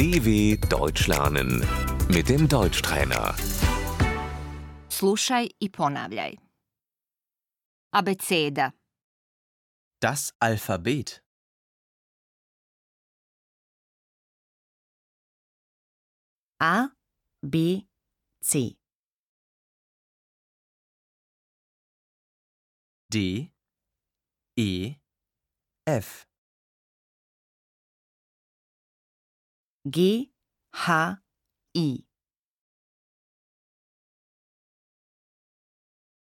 DW Deutsch lernen mit dem Deutschtrainer. Slušaj i ponavljaj. Abeceda. Das Alphabet. A, B, C. D, E, F. G, H, I.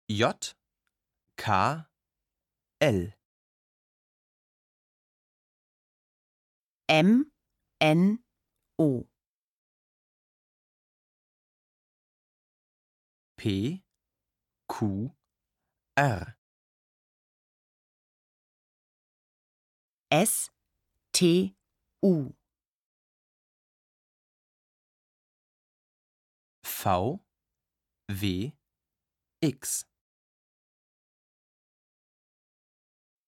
J, K, L. M, N, O. P, Q, R. S, T, U. V, W, X.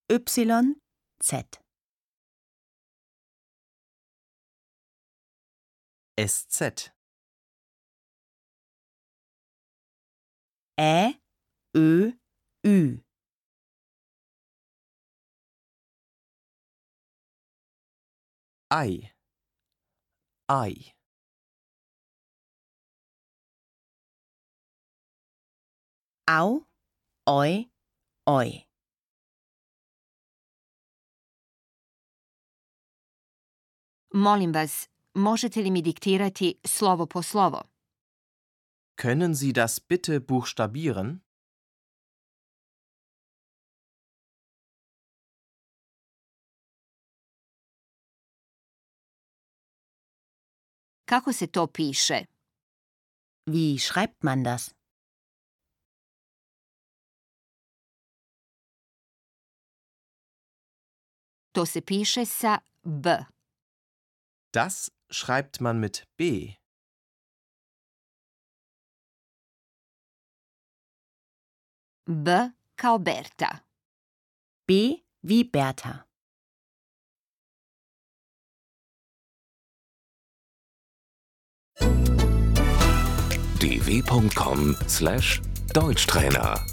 Y, Z. SZ. Ä, Ö, Ü. Ei. Ei. Au, Oi, Oi. Molim vas, možete li mi diktirati slovo po slovo? Können Sie das bitte buchstabieren? Kako se to piše? Wie schreibt man das? To se piše sa B. Das schreibt man mit B. B kao Berta. B wie Bertha. dw.com/deutschtrainer